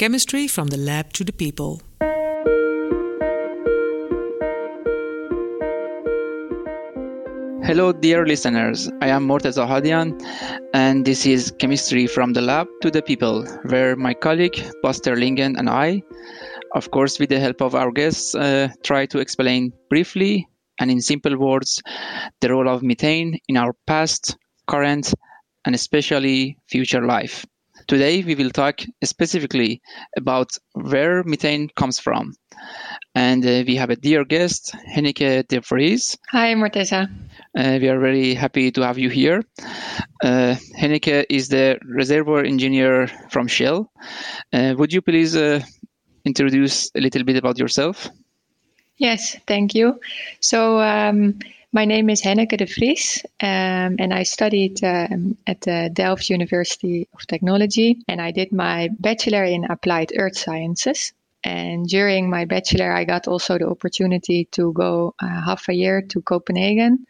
Chemistry from the lab to the people. Hello, dear listeners. I am Morteza Hadian, and this is Chemistry from the Lab to the People, where my colleague Buster Lingen and I, of course, with the help of our guests, uh, try to explain briefly and in simple words the role of methane in our past, current, and especially future life. Today, we will talk specifically about where methane comes from. And uh, we have a dear guest, Henneke de Vries. Hi, Morteza. Uh, we are very happy to have you here. Uh, Henneke is the reservoir engineer from Shell. Uh, would you please uh, introduce a little bit about yourself? Yes, thank you. So, um, my name is Henneke de Vries, um, and I studied um, at the Delft University of Technology, and I did my bachelor in applied earth sciences. And during my bachelor, I got also the opportunity to go uh, half a year to Copenhagen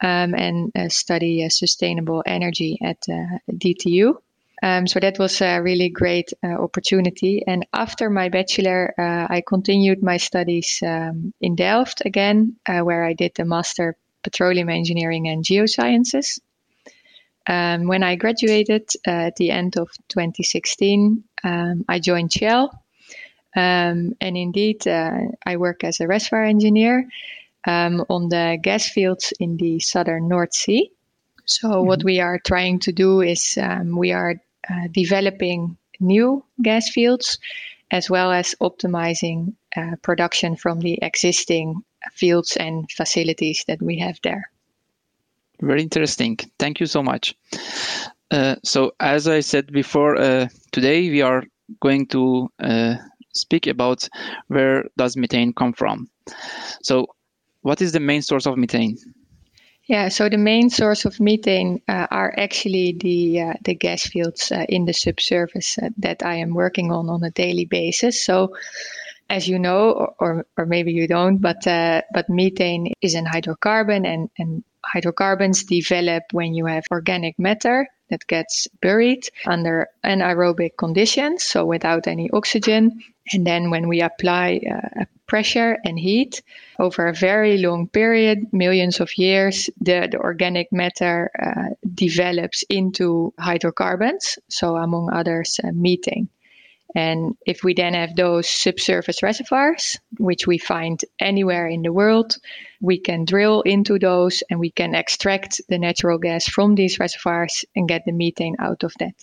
um, and uh, study uh, sustainable energy at uh, DTU. Um, so that was a really great uh, opportunity. And after my bachelor, uh, I continued my studies um, in Delft again, uh, where I did the master petroleum engineering and geosciences. Um, when I graduated uh, at the end of 2016, um, I joined Shell. Um, and indeed, uh, I work as a reservoir engineer um, on the gas fields in the southern North Sea. So, mm-hmm. what we are trying to do is we are uh, developing new gas fields as well as optimizing uh, production from the existing fields and facilities that we have there. Very interesting. Thank you so much. Uh, so, as I said before, uh, today we are going to uh, speak about where does methane come from. So, what is the main source of methane? Yeah, so the main source of methane uh, are actually the uh, the gas fields uh, in the subsurface uh, that I am working on on a daily basis. So, as you know, or or, maybe you don't, but uh, but methane is an hydrocarbon, and and hydrocarbons develop when you have organic matter that gets buried under anaerobic conditions, so without any oxygen. And then when we apply uh, pressure and heat over a very long period, millions of years, the, the organic matter uh, develops into hydrocarbons, so among others, uh, methane. And if we then have those subsurface reservoirs, which we find anywhere in the world, we can drill into those and we can extract the natural gas from these reservoirs and get the methane out of that.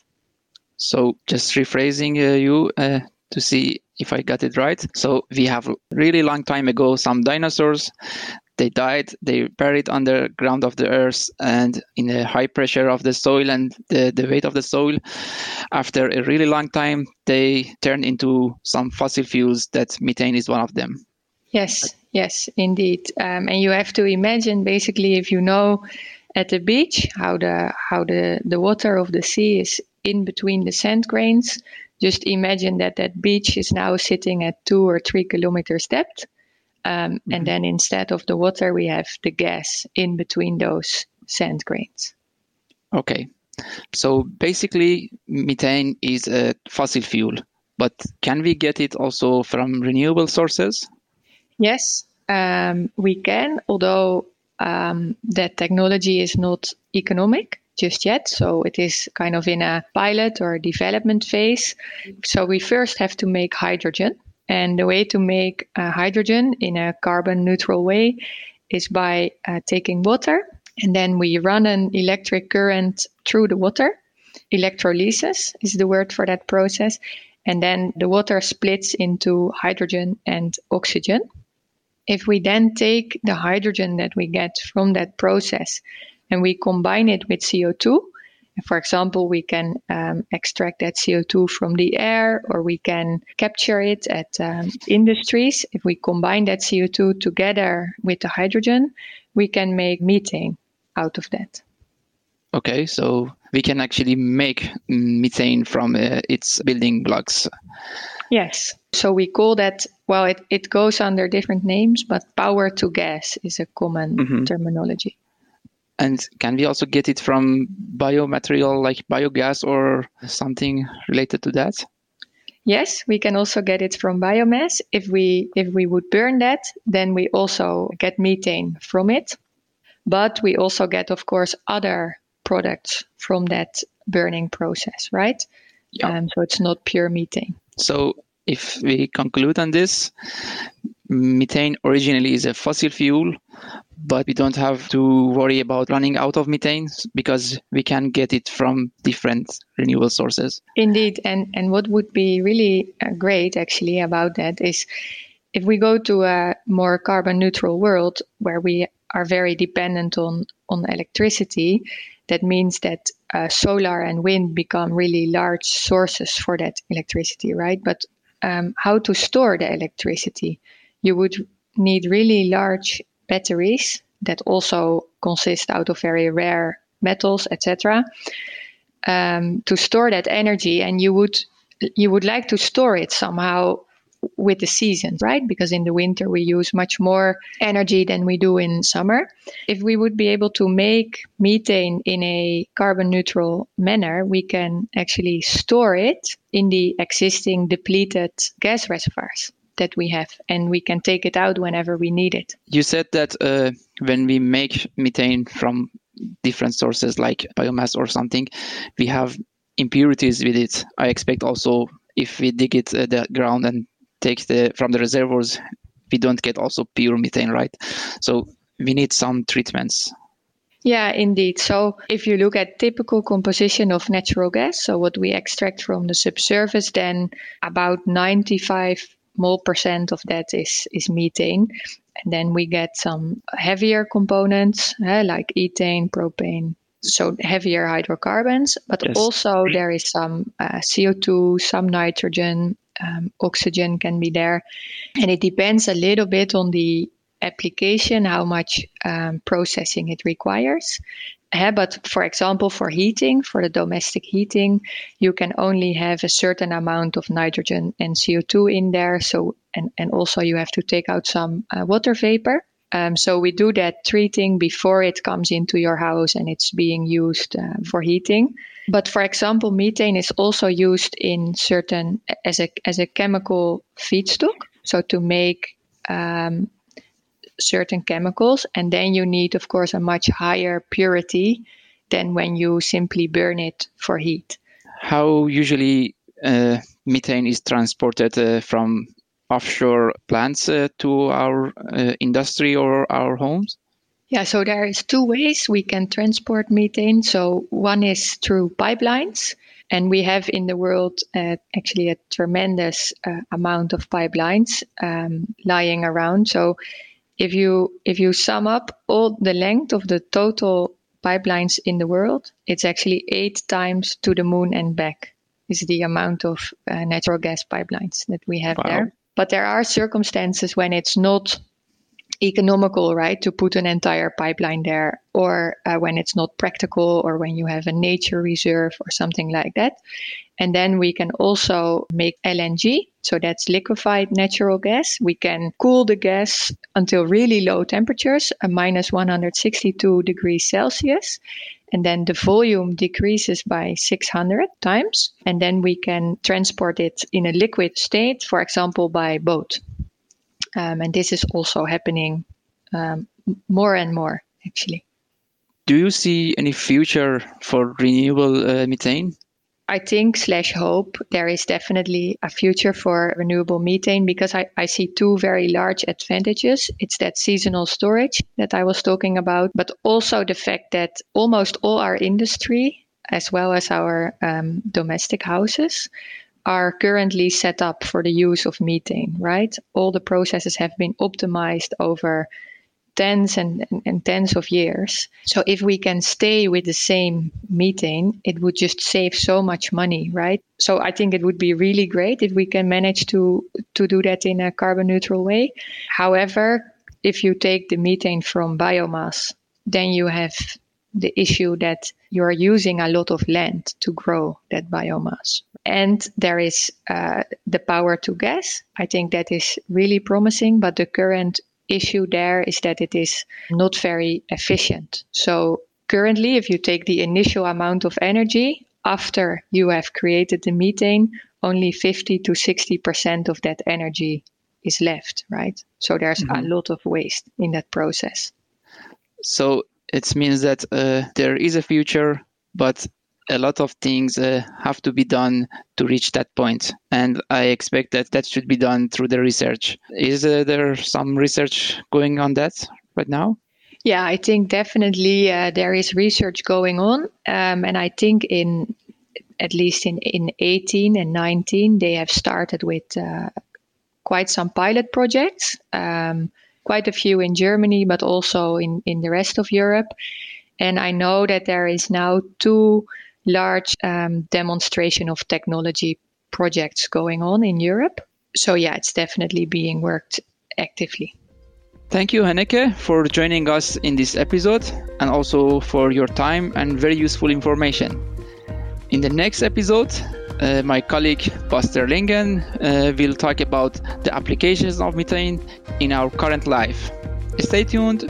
So, just rephrasing uh, you uh, to see if I got it right. So, we have really long time ago some dinosaurs they died they buried underground of the earth and in a high pressure of the soil and the, the weight of the soil. After a really long time they turned into some fossil fuels that methane is one of them. Yes yes indeed. Um, and you have to imagine basically if you know at the beach how the how the the water of the sea is in between the sand grains just imagine that that beach is now sitting at two or three kilometers depth um, mm-hmm. And then instead of the water, we have the gas in between those sand grains. Okay. So basically, methane is a fossil fuel, but can we get it also from renewable sources? Yes, um, we can, although um, that technology is not economic just yet. So it is kind of in a pilot or development phase. So we first have to make hydrogen. And the way to make uh, hydrogen in a carbon neutral way is by uh, taking water and then we run an electric current through the water. Electrolysis is the word for that process. And then the water splits into hydrogen and oxygen. If we then take the hydrogen that we get from that process and we combine it with CO2, for example, we can um, extract that CO2 from the air or we can capture it at um, industries. If we combine that CO2 together with the hydrogen, we can make methane out of that. Okay, so we can actually make methane from uh, its building blocks. Yes. So we call that, well, it, it goes under different names, but power to gas is a common mm-hmm. terminology. And can we also get it from biomaterial like biogas or something related to that? Yes, we can also get it from biomass. If we if we would burn that, then we also get methane from it. But we also get, of course, other products from that burning process, right? Yeah. Um, so it's not pure methane. So if we conclude on this, methane originally is a fossil fuel, but we don't have to worry about running out of methane because we can get it from different renewable sources. Indeed, and and what would be really uh, great actually about that is if we go to a more carbon neutral world where we are very dependent on on electricity, that means that uh, solar and wind become really large sources for that electricity, right? But um, how to store the electricity? You would need really large batteries that also consist out of very rare metals, etc., um, to store that energy, and you would you would like to store it somehow with the seasons, right? Because in the winter we use much more energy than we do in summer. If we would be able to make methane in a carbon neutral manner, we can actually store it in the existing depleted gas reservoirs that we have and we can take it out whenever we need it. You said that uh, when we make methane from different sources like biomass or something, we have impurities with it. I expect also if we dig it uh, the ground and take the from the reservoirs, we don't get also pure methane, right? So we need some treatments. Yeah, indeed. So if you look at typical composition of natural gas, so what we extract from the subsurface, then about 95 mole percent of that is, is methane. And then we get some heavier components eh, like ethane, propane, so heavier hydrocarbons, but yes. also there is some uh, CO2, some nitrogen, um, oxygen can be there. And it depends a little bit on the application, how much um, processing it requires. Yeah, but for example, for heating, for the domestic heating, you can only have a certain amount of nitrogen and CO2 in there. So, and, and also you have to take out some uh, water vapor. Um, so we do that treating before it comes into your house and it's being used uh, for heating. But for example, methane is also used in certain as a as a chemical feedstock. So to make um, certain chemicals, and then you need, of course, a much higher purity than when you simply burn it for heat. How usually uh, methane is transported uh, from offshore plants uh, to our uh, industry or our homes? Yeah, so there is two ways we can transport methane. So one is through pipelines, and we have in the world uh, actually a tremendous uh, amount of pipelines um, lying around. So if you if you sum up all the length of the total pipelines in the world, it's actually eight times to the moon and back is the amount of uh, natural gas pipelines that we have wow. there. But there are circumstances when it's not economical, right, to put an entire pipeline there, or uh, when it's not practical, or when you have a nature reserve or something like that. And then we can also make LNG. So that's liquefied natural gas. We can cool the gas until really low temperatures, a minus 162 degrees Celsius. And then the volume decreases by 600 times. And then we can transport it in a liquid state, for example, by boat. Um, and this is also happening um, more and more, actually. Do you see any future for renewable uh, methane? I think slash hope there is definitely a future for renewable methane because I, I see two very large advantages. It's that seasonal storage that I was talking about, but also the fact that almost all our industry, as well as our um, domestic houses, are currently set up for the use of methane, right? All the processes have been optimized over tens and, and, and, tens of years. So if we can stay with the same methane, it would just save so much money, right? So I think it would be really great if we can manage to to do that in a carbon neutral way. However, if you take the methane from biomass, then you have the issue that you're using a lot of land to grow that biomass. And there is uh, the power to gas. I think that is really promising, but the current issue there is that it is not very efficient. So currently, if you take the initial amount of energy after you have created the methane, only 50 to 60% of that energy is left, right? So there's mm-hmm. a lot of waste in that process. So it means that uh, there is a future, but a lot of things uh, have to be done to reach that point. And i expect that that should be done through the research. Is uh, there some research going on that right now? Yeah i think definitely uh, there is research going on. Um, and i think in at least in, in 18 and 19 they have started with uh, quite some pilot projects. Um, quite a few in germany but also in, in the rest of europe. And i know that there is now two large um, demonstration of technology projects going on in Europe. So, yeah, it's definitely being worked actively. Thank you, Hanneke, for joining us in this episode and also for your time and very useful information. In the next episode, uh, my colleague Buster Lingen uh, will talk about the applications of methane in our current life. Stay tuned.